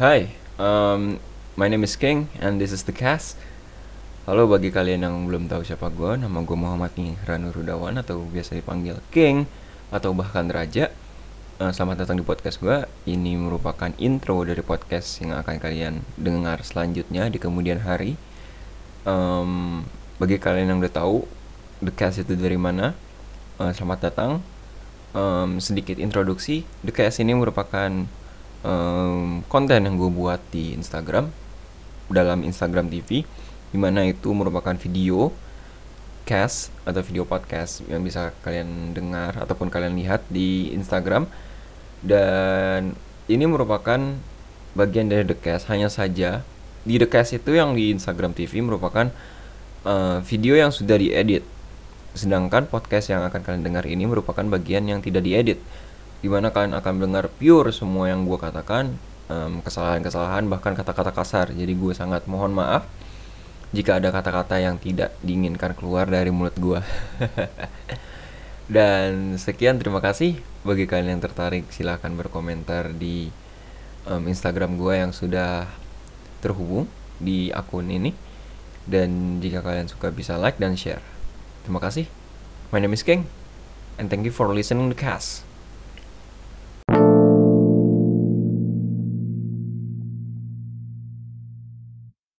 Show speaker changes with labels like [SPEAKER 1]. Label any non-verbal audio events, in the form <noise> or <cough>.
[SPEAKER 1] Hi, um, my name is King and this is the cast. Halo bagi kalian yang belum tahu siapa gue, nama gue Muhammad Ranu Rudawan atau biasa dipanggil King atau bahkan Raja. Uh, selamat datang di podcast gue. Ini merupakan intro dari podcast yang akan kalian dengar selanjutnya di kemudian hari. Um, bagi kalian yang udah tahu the cast itu dari mana, uh, selamat datang. Um, sedikit introduksi, the cast ini merupakan um, konten yang gue buat di Instagram dalam Instagram TV di mana itu merupakan video cast atau video podcast yang bisa kalian dengar ataupun kalian lihat di Instagram. Dan ini merupakan bagian dari The Cast. Hanya saja di The Cast itu yang di Instagram TV merupakan uh, video yang sudah diedit. Sedangkan podcast yang akan kalian dengar ini merupakan bagian yang tidak diedit di mana kalian akan mendengar pure semua yang gue katakan kesalahan-kesalahan bahkan kata-kata kasar. Jadi gue sangat mohon maaf jika ada kata-kata yang tidak diinginkan keluar dari mulut gue <laughs> dan sekian terima kasih. Bagi kalian yang tertarik silahkan berkomentar di um, Instagram gue yang sudah terhubung di akun ini. Dan jika kalian suka bisa like dan share. Terima kasih. My name is King and thank you for listening to cast